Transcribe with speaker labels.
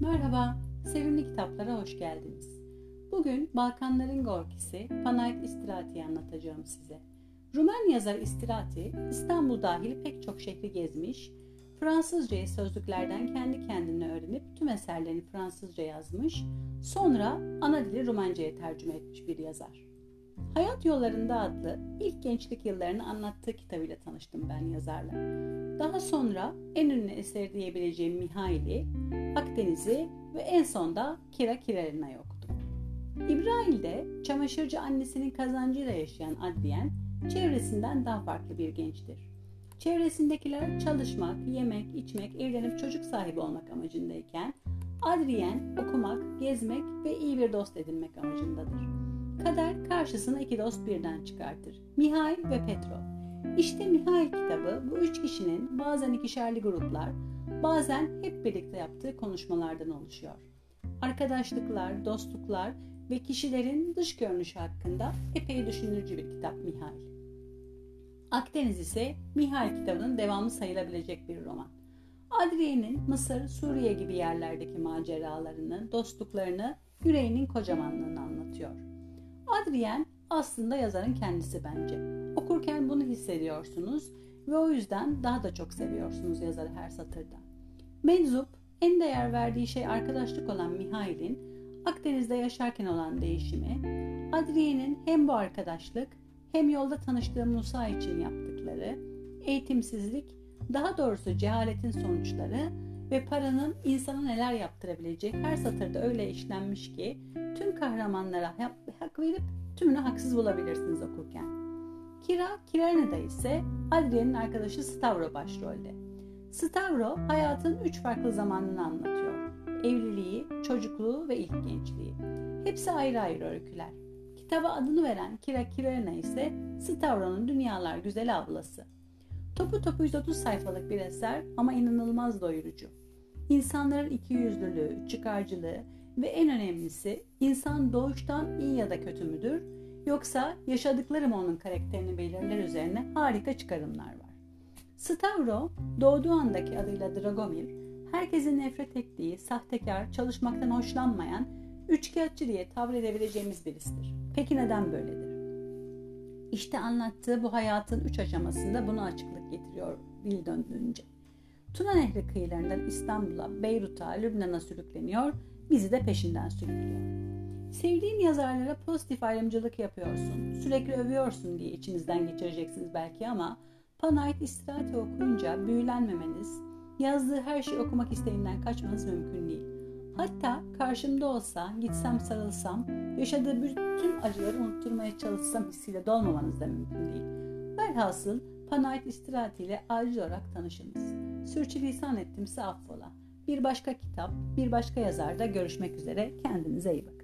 Speaker 1: Merhaba, sevimli kitaplara hoş geldiniz. Bugün Balkanların Gorkisi Panayt İstirati'yi anlatacağım size. Rumen yazar İstirati, İstanbul dahil pek çok şehri gezmiş, Fransızcayı sözlüklerden kendi kendine öğrenip tüm eserlerini Fransızca yazmış, sonra ana dili Rumenceye tercüme etmiş bir yazar. Hayat Yollarında adlı ilk gençlik yıllarını anlattığı kitabıyla tanıştım ben yazarla. Daha sonra en ünlü eseri diyebileceğim Mihail'i, Akdeniz'i ve en sonda Kira Kirarina'yı okudum. İbrahil'de çamaşırcı annesinin kazancıyla yaşayan Adriyen, çevresinden daha farklı bir gençtir. Çevresindekiler çalışmak, yemek, içmek, evlenip çocuk sahibi olmak amacındayken, Adrien okumak, gezmek ve iyi bir dost edinmek amacındadır. Kader karşısına iki dost birden çıkartır. Mihail ve Petro. İşte Mihail kitabı bu üç kişinin bazen ikişerli gruplar, bazen hep birlikte yaptığı konuşmalardan oluşuyor. Arkadaşlıklar, dostluklar ve kişilerin dış görünüşü hakkında epey düşünürcü bir kitap Mihail. Akdeniz ise Mihail kitabının devamı sayılabilecek bir roman. Adriye'nin Mısır, Suriye gibi yerlerdeki maceralarını, dostluklarını, yüreğinin kocamanlığını anlatıyor. Adrien aslında yazarın kendisi bence. Okurken bunu hissediyorsunuz ve o yüzden daha da çok seviyorsunuz yazarı her satırda. Meczup en değer verdiği şey arkadaşlık olan Mihail'in Akdeniz'de yaşarken olan değişimi, Adrien'in hem bu arkadaşlık hem yolda tanıştığı Musa için yaptıkları, eğitimsizlik, daha doğrusu cehaletin sonuçları ve paranın insana neler yaptırabileceği her satırda öyle işlenmiş ki tüm kahramanlara hak verip tümünü haksız bulabilirsiniz okurken. Kira, Kirena'da ise Adrien'in arkadaşı Stavro başrolde. Stavro hayatın üç farklı zamanını anlatıyor. Evliliği, çocukluğu ve ilk gençliği. Hepsi ayrı ayrı öyküler. Kitaba adını veren Kira Kirena ise Stavro'nun Dünyalar Güzel ablası. Topu topu 130 sayfalık bir eser ama inanılmaz doyurucu. İnsanların ikiyüzlülüğü, çıkarcılığı ve en önemlisi insan doğuştan iyi ya da kötü müdür yoksa yaşadıkları mı onun karakterini belirler üzerine harika çıkarımlar var. Stavro doğduğu andaki adıyla Dragomir herkesin nefret ettiği, sahtekar, çalışmaktan hoşlanmayan, üçkağıtçı diye tavır edebileceğimiz birisidir. Peki neden böyledir? İşte anlattığı bu hayatın üç aşamasında bunu açıklık getiriyor Bil döndüğünce. Tuna Nehri kıyılarından İstanbul'a, Beyrut'a, Lübnan'a sürükleniyor, bizi de peşinden sürüklüyor. Sevdiğin yazarlara pozitif ayrımcılık yapıyorsun, sürekli övüyorsun diye içinizden geçireceksiniz belki ama Panayt İstirahati okuyunca büyülenmemeniz, yazdığı her şeyi okumak isteğinden kaçmanız mümkün değil. Hatta karşımda olsa, gitsem sarılsam, yaşadığı bütün acıları unutturmaya çalışsam hissiyle dolmamanız da mümkün değil. Velhasıl Panayt İstirahati ile acil olarak tanışınız. Sürçülisan ettimse affola. Bir başka kitap, bir başka yazarda görüşmek üzere. Kendinize iyi bakın.